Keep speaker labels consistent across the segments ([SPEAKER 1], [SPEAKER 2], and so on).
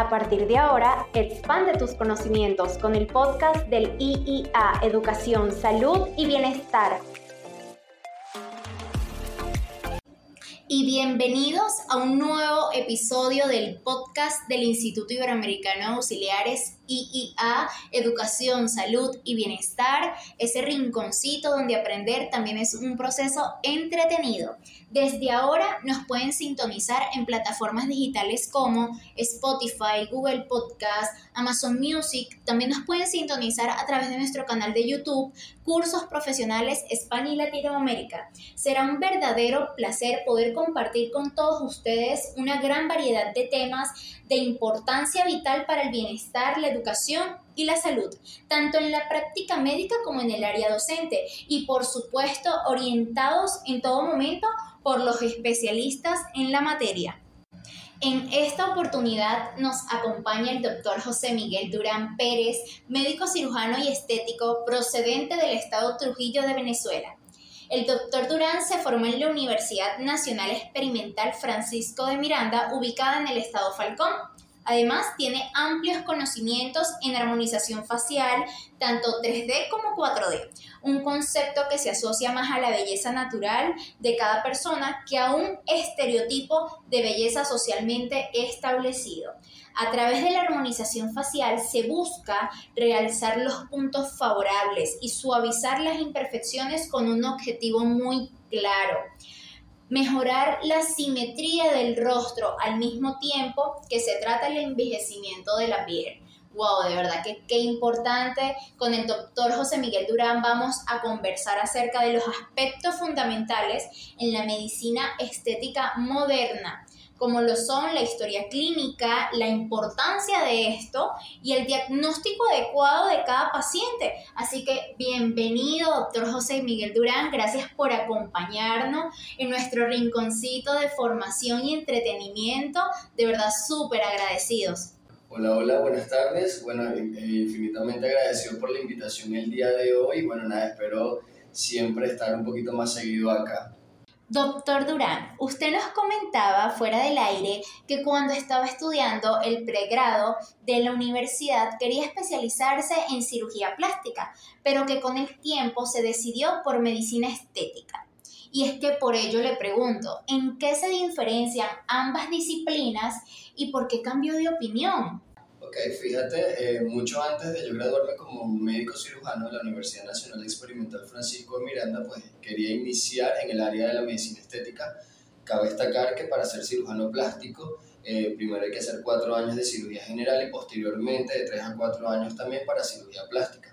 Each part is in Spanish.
[SPEAKER 1] A partir de ahora, expande tus conocimientos con el podcast del IIA Educación, Salud y Bienestar. Y bienvenidos a un nuevo episodio del podcast del Instituto Iberoamericano de Auxiliares IIA, Educación, Salud y Bienestar, ese rinconcito donde aprender también es un proceso entretenido. Desde ahora nos pueden sintonizar en plataformas digitales como Spotify, Google Podcast, Amazon Music. También nos pueden sintonizar a través de nuestro canal de YouTube, Cursos Profesionales España y Latinoamérica. Será un verdadero placer poder compartir con todos ustedes una gran variedad de temas de importancia vital para el bienestar, la educación y la salud, tanto en la práctica médica como en el área docente y por supuesto orientados en todo momento por los especialistas en la materia. En esta oportunidad nos acompaña el doctor José Miguel Durán Pérez, médico cirujano y estético procedente del estado Trujillo de Venezuela. El doctor Durán se formó en la Universidad Nacional Experimental Francisco de Miranda, ubicada en el estado Falcón. Además, tiene amplios conocimientos en armonización facial, tanto 3D como 4D, un concepto que se asocia más a la belleza natural de cada persona que a un estereotipo de belleza socialmente establecido. A través de la armonización facial se busca realzar los puntos favorables y suavizar las imperfecciones con un objetivo muy claro. Mejorar la simetría del rostro al mismo tiempo que se trata el envejecimiento de la piel. Wow, de verdad que qué importante. Con el doctor José Miguel Durán vamos a conversar acerca de los aspectos fundamentales en la medicina estética moderna como lo son la historia clínica, la importancia de esto y el diagnóstico adecuado de cada paciente. Así que bienvenido, doctor José Miguel Durán, gracias por acompañarnos en nuestro rinconcito de formación y entretenimiento. De verdad, súper agradecidos.
[SPEAKER 2] Hola, hola, buenas tardes. Bueno, eh, infinitamente agradecido por la invitación el día de hoy. Bueno, nada, espero siempre estar un poquito más seguido acá.
[SPEAKER 1] Doctor Durán, usted nos comentaba fuera del aire que cuando estaba estudiando el pregrado de la universidad quería especializarse en cirugía plástica, pero que con el tiempo se decidió por medicina estética. Y es que por ello le pregunto, ¿en qué se diferencian ambas disciplinas y por qué cambió de opinión?
[SPEAKER 2] Ok, fíjate, eh, mucho antes de yo graduarme como médico cirujano de la Universidad Nacional Experimental Francisco de Miranda, pues quería iniciar en el área de la medicina estética. Cabe destacar que para ser cirujano plástico, eh, primero hay que hacer cuatro años de cirugía general y posteriormente de tres a cuatro años también para cirugía plástica.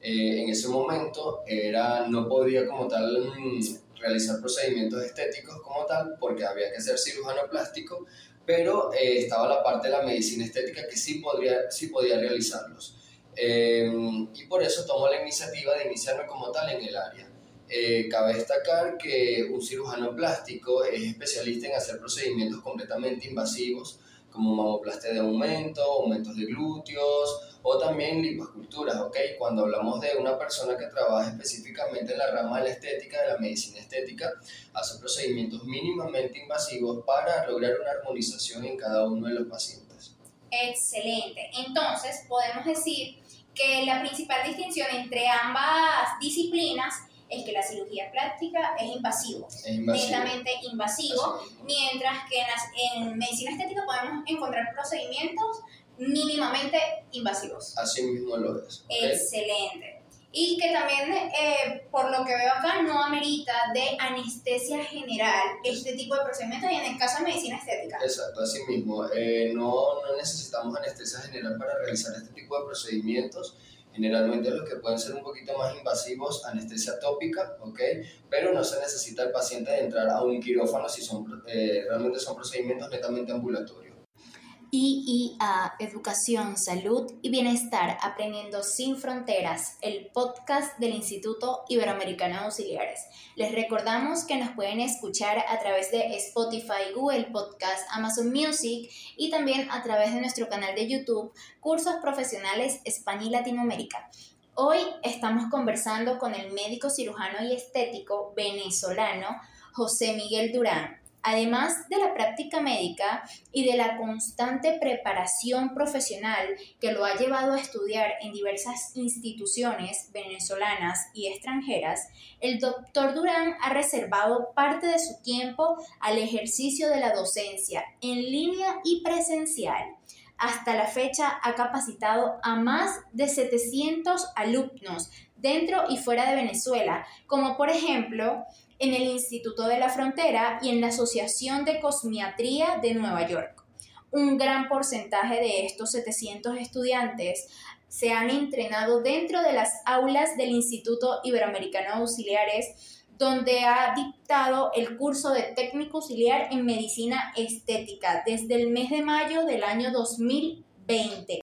[SPEAKER 2] Eh, en ese momento era, no podía como tal mm, realizar procedimientos estéticos como tal porque había que ser cirujano plástico, pero eh, estaba la parte de la medicina estética que sí, podría, sí podía realizarlos. Eh, y por eso tomo la iniciativa de iniciarme como tal en el área. Eh, cabe destacar que un cirujano plástico es especialista en hacer procedimientos completamente invasivos como mamoplastia de aumento, aumentos de glúteos, o también liposculturas, ¿ok? Cuando hablamos de una persona que trabaja específicamente en la rama de la estética, de la medicina estética, hace procedimientos mínimamente invasivos para lograr una armonización en cada uno de los pacientes.
[SPEAKER 1] Excelente. Entonces, podemos decir que la principal distinción entre ambas disciplinas es que la cirugía plástica es invasivo, es netamente invasivo, mientras que en, en medicina estética podemos encontrar procedimientos mínimamente invasivos.
[SPEAKER 2] Así mismo lo es.
[SPEAKER 1] Excelente. Y que también, eh, por lo que veo acá, no amerita de anestesia general este tipo de procedimientos y en el caso de medicina estética.
[SPEAKER 2] Exacto, así mismo. Eh, no, no necesitamos anestesia general para realizar este tipo de procedimientos. Generalmente los que pueden ser un poquito más invasivos, anestesia tópica, ¿ok? Pero no se necesita el paciente de entrar a un quirófano si son, eh, realmente son procedimientos netamente ambulatorios.
[SPEAKER 1] IIA, Educación, Salud y Bienestar, Aprendiendo sin Fronteras, el podcast del Instituto Iberoamericano de Auxiliares. Les recordamos que nos pueden escuchar a través de Spotify, Google Podcast, Amazon Music y también a través de nuestro canal de YouTube, Cursos Profesionales España y Latinoamérica. Hoy estamos conversando con el médico cirujano y estético venezolano José Miguel Durán Además de la práctica médica y de la constante preparación profesional que lo ha llevado a estudiar en diversas instituciones venezolanas y extranjeras, el doctor Durán ha reservado parte de su tiempo al ejercicio de la docencia en línea y presencial. Hasta la fecha ha capacitado a más de 700 alumnos dentro y fuera de Venezuela, como por ejemplo en el Instituto de la Frontera y en la Asociación de Cosmiatría de Nueva York. Un gran porcentaje de estos 700 estudiantes se han entrenado dentro de las aulas del Instituto Iberoamericano de Auxiliares, donde ha dictado el curso de técnico auxiliar en medicina estética desde el mes de mayo del año 2020.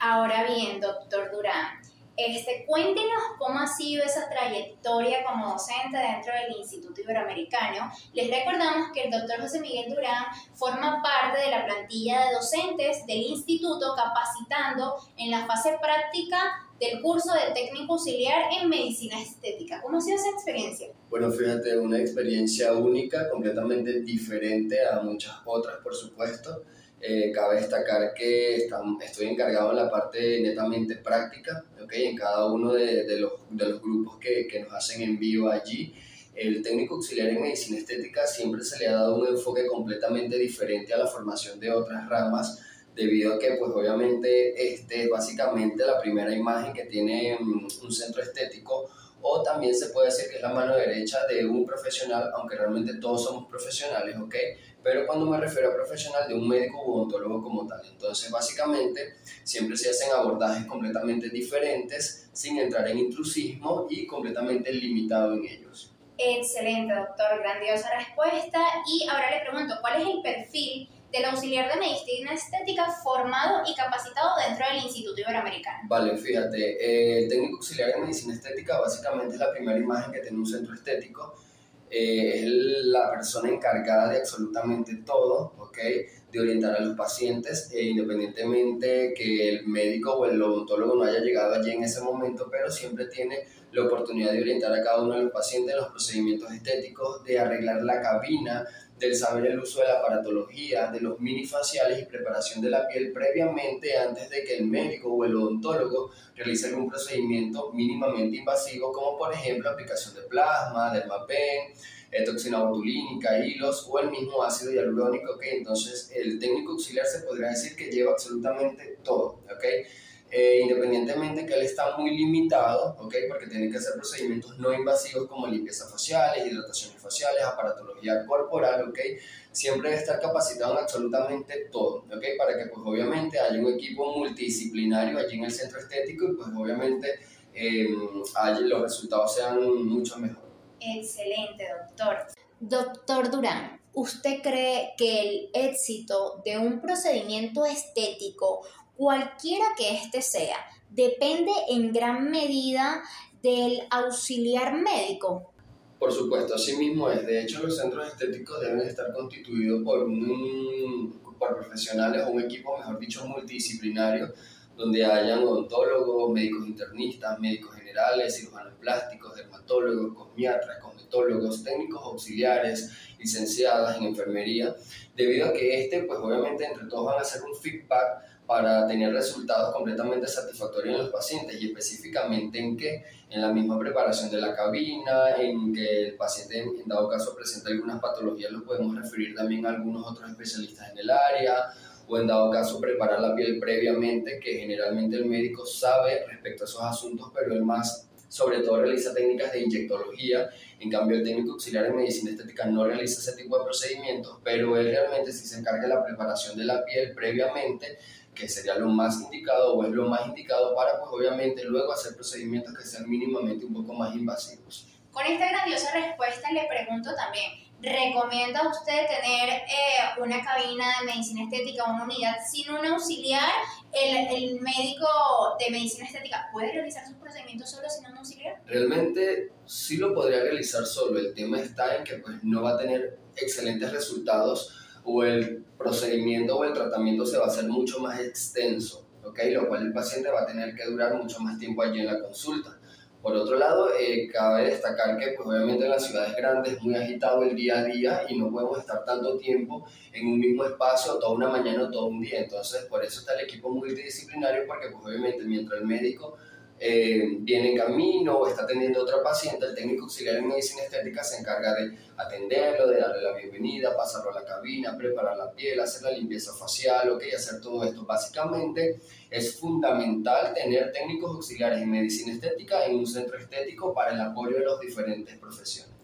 [SPEAKER 1] Ahora bien, doctor Durán, este, cuéntenos cómo ha sido esa trayectoria como docente dentro del Instituto Iberoamericano. Les recordamos que el doctor José Miguel Durán forma parte de la plantilla de docentes del instituto capacitando en la fase práctica del curso de técnico auxiliar en medicina estética. ¿Cómo ha sido esa experiencia?
[SPEAKER 2] Bueno, fíjate, una experiencia única, completamente diferente a muchas otras, por supuesto. Eh, cabe destacar que estoy encargado en la parte netamente práctica, ¿okay? en cada uno de, de, los, de los, grupos que, que, nos hacen en vivo allí. El técnico auxiliar en medicina estética siempre se le ha dado un enfoque completamente diferente a la formación de otras ramas, debido a que pues obviamente este es básicamente la primera imagen que tiene mm, un centro estético o también se puede decir que es la mano derecha de un profesional, aunque realmente todos somos profesionales, ¿ok? Pero cuando me refiero a profesional, de un médico u odontólogo como tal. Entonces, básicamente, siempre se hacen abordajes completamente diferentes, sin entrar en intrusismo y completamente limitado en ellos.
[SPEAKER 1] Excelente, doctor, grandiosa respuesta. Y ahora le pregunto, ¿cuál es el perfil del auxiliar de medicina estética formado y capacitado dentro del Instituto Iberoamericano.
[SPEAKER 2] Vale, fíjate, eh, el técnico auxiliar de medicina estética básicamente es la primera imagen que tiene un centro estético. Eh, es la persona encargada de absolutamente todo, ¿ok? De orientar a los pacientes, e independientemente que el médico o el odontólogo no haya llegado allí en ese momento, pero siempre tiene la oportunidad de orientar a cada uno de los pacientes en los procedimientos estéticos, de arreglar la cabina, del saber el uso de la aparatología, de los minifaciales y preparación de la piel previamente antes de que el médico o el odontólogo realice algún procedimiento mínimamente invasivo, como por ejemplo aplicación de plasma, dermapen, eh, toxina botulínica, hilos o el mismo ácido hialurónico, que entonces el técnico auxiliar se podría decir que lleva absolutamente todo, ¿ok? Eh, independientemente que él está muy limitado, ¿ok? Porque tiene que hacer procedimientos no invasivos como limpieza faciales, hidrataciones faciales, aparatología corporal, ¿ok? Siempre debe estar capacitado en absolutamente todo, ¿ok? Para que pues obviamente haya un equipo multidisciplinario allí en el centro estético y pues obviamente eh, los resultados sean mucho mejores.
[SPEAKER 1] Excelente, doctor. Doctor Durán, ¿usted cree que el éxito de un procedimiento estético cualquiera que éste sea, depende en gran medida del auxiliar médico.
[SPEAKER 2] Por supuesto, así mismo es. De hecho, los centros estéticos deben estar constituidos por, un, por profesionales o un equipo, mejor dicho, multidisciplinario, donde hayan odontólogos, médicos internistas, médicos generales, cirujanos plásticos, dermatólogos, cosmiatras, cosmetólogos, técnicos auxiliares, licenciadas en enfermería, debido a que este, pues obviamente entre todos van a hacer un feedback para tener resultados completamente satisfactorios en los pacientes y específicamente en que en la misma preparación de la cabina, en que el paciente en dado caso presenta algunas patologías, lo podemos referir también a algunos otros especialistas en el área o en dado caso preparar la piel previamente, que generalmente el médico sabe respecto a esos asuntos, pero el más sobre todo realiza técnicas de inyectología, en cambio el técnico auxiliar en medicina estética no realiza ese tipo de procedimientos, pero él realmente sí se encarga de la preparación de la piel previamente, que sería lo más indicado o es lo más indicado para, pues obviamente, luego hacer procedimientos que sean mínimamente un poco más invasivos.
[SPEAKER 1] Con esta grandiosa respuesta le pregunto también, ¿recomienda usted tener eh, una cabina de medicina estética una unidad sin un auxiliar? ¿El, ¿El, médico de medicina estética puede realizar sus procedimientos solo sin un auxiliar?
[SPEAKER 2] Realmente sí lo podría realizar solo. El tema está en que pues, no va a tener excelentes resultados o el procedimiento o el tratamiento se va a hacer mucho más extenso, ¿ok? Lo cual el paciente va a tener que durar mucho más tiempo allí en la consulta. Por otro lado, eh, cabe destacar que pues, obviamente en las ciudades grandes es muy agitado el día a día y no podemos estar tanto tiempo en un mismo espacio toda una mañana o todo un día. Entonces, por eso está el equipo multidisciplinario, porque pues, obviamente mientras el médico eh, viene en camino o está atendiendo a otra paciente, el técnico auxiliar en medicina estética se encarga de atenderlo, de darle la bienvenida, pasarlo a la cabina, preparar la piel, hacer la limpieza facial, ok, hacer todo esto. Básicamente es fundamental tener técnicos auxiliares en medicina estética en un centro estético para el apoyo de las diferentes profesiones.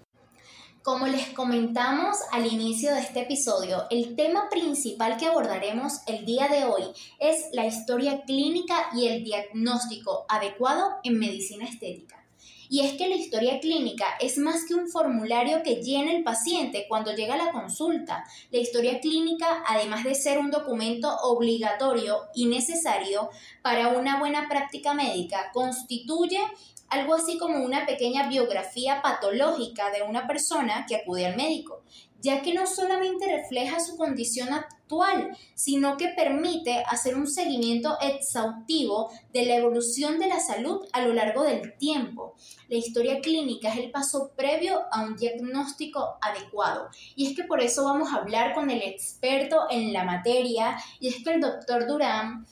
[SPEAKER 1] Como les comentamos al inicio de este episodio, el tema principal que abordaremos el día de hoy es la historia clínica y el diagnóstico adecuado en medicina estética. Y es que la historia clínica es más que un formulario que llena el paciente cuando llega a la consulta. La historia clínica, además de ser un documento obligatorio y necesario para una buena práctica médica, constituye algo así como una pequeña biografía patológica de una persona que acude al médico, ya que no solamente refleja su condición actual, sino que permite hacer un seguimiento exhaustivo de la evolución de la salud a lo largo del tiempo. La historia clínica es el paso previo a un diagnóstico adecuado. Y es que por eso vamos a hablar con el experto en la materia, y es que el doctor Durán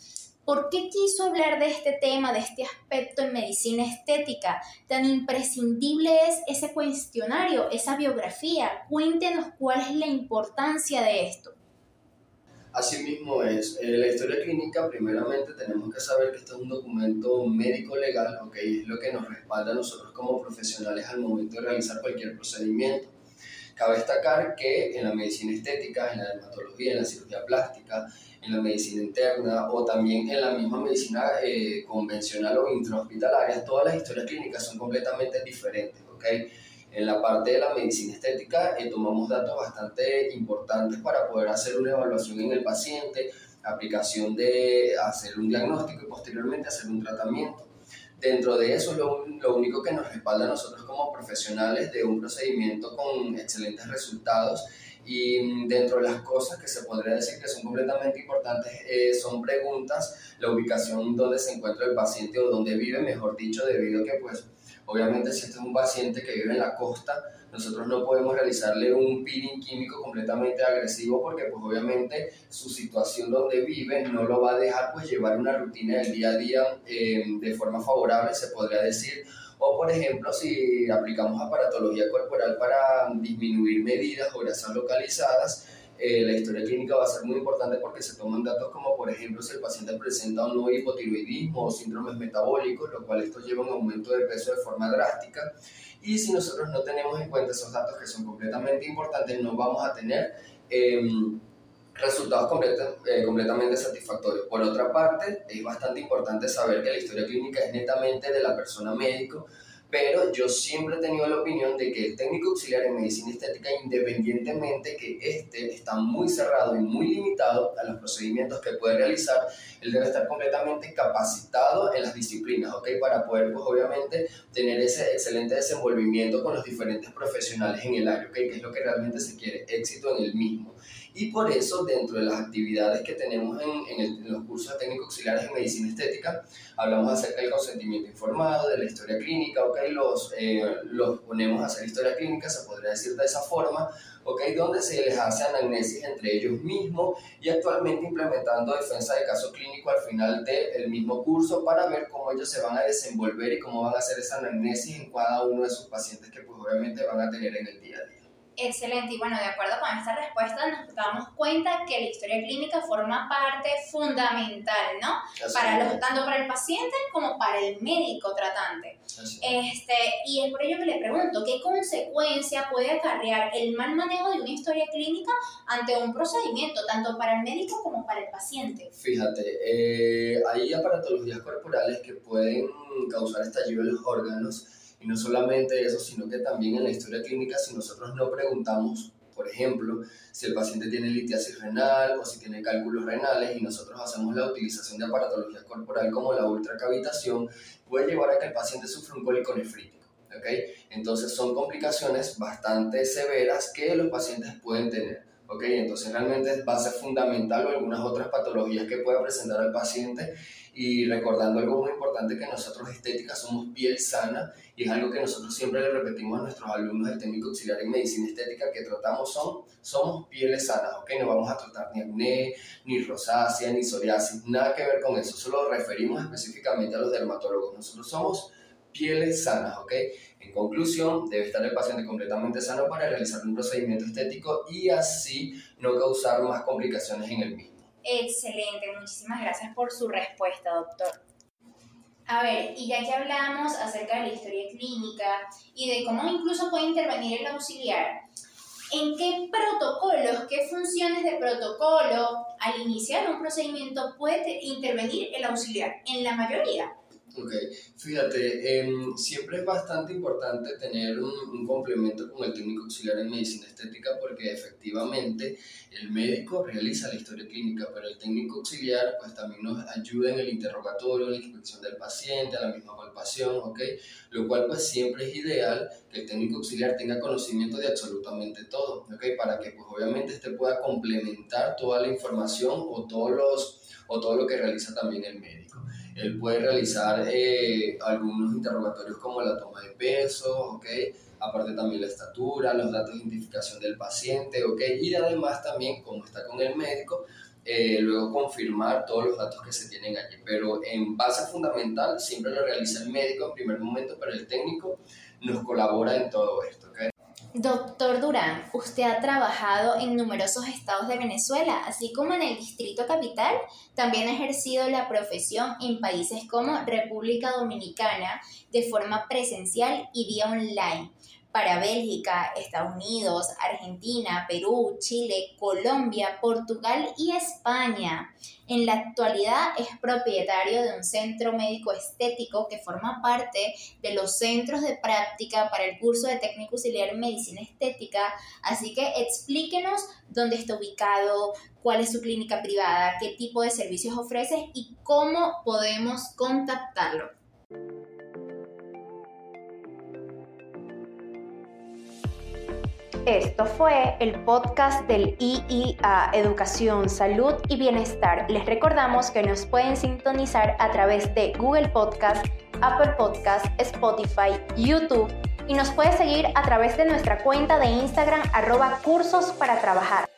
[SPEAKER 1] ¿Por qué quiso hablar de este tema, de este aspecto en medicina estética? Tan imprescindible es ese cuestionario, esa biografía. Cuéntenos cuál es la importancia de esto.
[SPEAKER 2] Así mismo es. Eh, la historia clínica, primeramente, tenemos que saber que esto es un documento médico-legal, ¿ok? Es lo que nos respalda a nosotros como profesionales al momento de realizar cualquier procedimiento. Cabe destacar que en la medicina estética, en la dermatología, en la cirugía plástica, en la medicina interna o también en la misma medicina eh, convencional o intrahospitalaria, todas las historias clínicas son completamente diferentes, ¿ok? En la parte de la medicina estética eh, tomamos datos bastante importantes para poder hacer una evaluación en el paciente, aplicación de hacer un diagnóstico y posteriormente hacer un tratamiento. Dentro de eso, lo, lo único que nos respalda a nosotros como profesionales de un procedimiento con excelentes resultados. Y dentro de las cosas que se podría decir que son completamente importantes eh, son preguntas, la ubicación donde se encuentra el paciente o donde vive, mejor dicho, debido a que pues obviamente si este es un paciente que vive en la costa, nosotros no podemos realizarle un peeling químico completamente agresivo porque pues obviamente su situación donde vive no lo va a dejar pues llevar una rutina del día a día eh, de forma favorable, se podría decir, o, por ejemplo, si aplicamos aparatología corporal para disminuir medidas o grasas localizadas, eh, la historia clínica va a ser muy importante porque se toman datos como, por ejemplo, si el paciente presenta un nuevo hipotiroidismo o síndromes metabólicos, lo cual esto lleva a un aumento de peso de forma drástica. Y si nosotros no tenemos en cuenta esos datos que son completamente importantes, no vamos a tener... Em, resultados eh, completamente satisfactorios. Por otra parte, es bastante importante saber que la historia clínica es netamente de la persona médico, pero yo siempre he tenido la opinión de que el técnico auxiliar en medicina estética, independientemente que este está muy cerrado y muy limitado a los procedimientos que puede realizar, él debe estar completamente capacitado en las disciplinas, ¿ok? Para poder, pues obviamente, tener ese excelente desenvolvimiento con los diferentes profesionales en el área, ¿ok? Que es lo que realmente se quiere, éxito en el mismo. Y por eso, dentro de las actividades que tenemos en, en, los cursos de técnicos auxiliares en medicina estética, hablamos acerca del consentimiento informado, de la historia clínica, ¿ok? Los, eh, los ponemos a hacer historia clínica, se podría decir de esa forma, ¿ok? Donde se les hace anamnesis entre ellos mismos y actualmente implementando defensa de caso clínico al final del mismo curso para ver cómo ellos se van a desenvolver y cómo van a hacer esa anamnesis en cada uno de sus pacientes que pues obviamente van a tener en el día a día.
[SPEAKER 1] Excelente, y bueno, de acuerdo con esta respuesta nos damos cuenta que la historia clínica forma parte fundamental, ¿no? para los, tanto para el paciente como para el médico tratante. Este, y es por ello que le pregunto, ¿qué consecuencia puede acarrear el mal manejo de una historia clínica ante un procedimiento, tanto para el médico como para el paciente?
[SPEAKER 2] Fíjate, eh, hay aparatologías corporales que pueden causar estallido en los órganos y no solamente eso, sino que también en la historia clínica, si nosotros no preguntamos, por ejemplo, si el paciente tiene litiasis renal o si tiene cálculos renales y nosotros hacemos la utilización de aparatología corporal como la ultracavitación, puede llevar a que el paciente sufra un cólico nefrítico. Entonces son complicaciones bastante severas que los pacientes pueden tener. ¿Ok? Entonces realmente va a ser fundamental algunas otras patologías que pueda presentar el paciente y recordando algo muy importante que nosotros estética somos piel sana y es algo que nosotros siempre le repetimos a nuestros alumnos del técnico auxiliar en medicina estética que tratamos son, somos pieles sanas, ¿ok? No vamos a tratar ni acné, ni rosácea, ni psoriasis, nada que ver con eso, solo referimos específicamente a los dermatólogos. Nosotros somos pieles sanas, ¿ok? En conclusión, debe estar el paciente completamente sano para realizar un procedimiento estético y así no causar más complicaciones en el mismo.
[SPEAKER 1] Excelente, muchísimas gracias por su respuesta, doctor. A ver, y ya que hablamos acerca de la historia clínica y de cómo incluso puede intervenir el auxiliar, ¿en qué protocolos, qué funciones de protocolo al iniciar un procedimiento puede intervenir el auxiliar? En la mayoría.
[SPEAKER 2] Ok, fíjate, em, siempre es bastante importante tener un, complemento con el técnico auxiliar en medicina estética porque efectivamente el médico realiza la historia clínica, pero el técnico auxiliar pues también nos ayuda en el interrogatorio, la inspección del paciente, la misma palpación, ¿ok? Lo cual pues siempre es ideal que el técnico auxiliar tenga conocimiento de absolutamente todo, ¿ok? Para que pues obviamente este pueda complementar toda la información o, todos los, o todo lo que realiza también el médico. Él puede realizar eh, algunos interrogatorios como la toma de peso, ¿ok? Aparte también la estatura, los datos de identificación del paciente, ¿ok? Y además también, como está con el médico, eh, luego confirmar todos los datos que se tienen allí. Pero en base fundamental siempre lo realiza el médico en primer momento, pero el técnico nos colabora en todo esto, ¿ok?
[SPEAKER 1] Doctor Durán, usted ha trabajado en numerosos estados de Venezuela, así como en el Distrito Capital. También ha ejercido la profesión en países como República Dominicana de forma presencial y vía online para Bélgica, Estados Unidos, Argentina, Perú, Chile, Colombia, Portugal y España. En la actualidad es propietario de un centro médico estético que forma parte de los centros de práctica para el curso de técnico auxiliar en medicina estética. Así que explíquenos dónde está ubicado, cuál es su clínica privada, qué tipo de servicios ofrece y cómo podemos contactarlo. Esto fue el podcast del IIA Educación, Salud y Bienestar. Les recordamos que nos pueden sintonizar a través de Google Podcast, Apple Podcast, Spotify, YouTube y nos puede seguir a través de nuestra cuenta de Instagram arroba cursos para trabajar.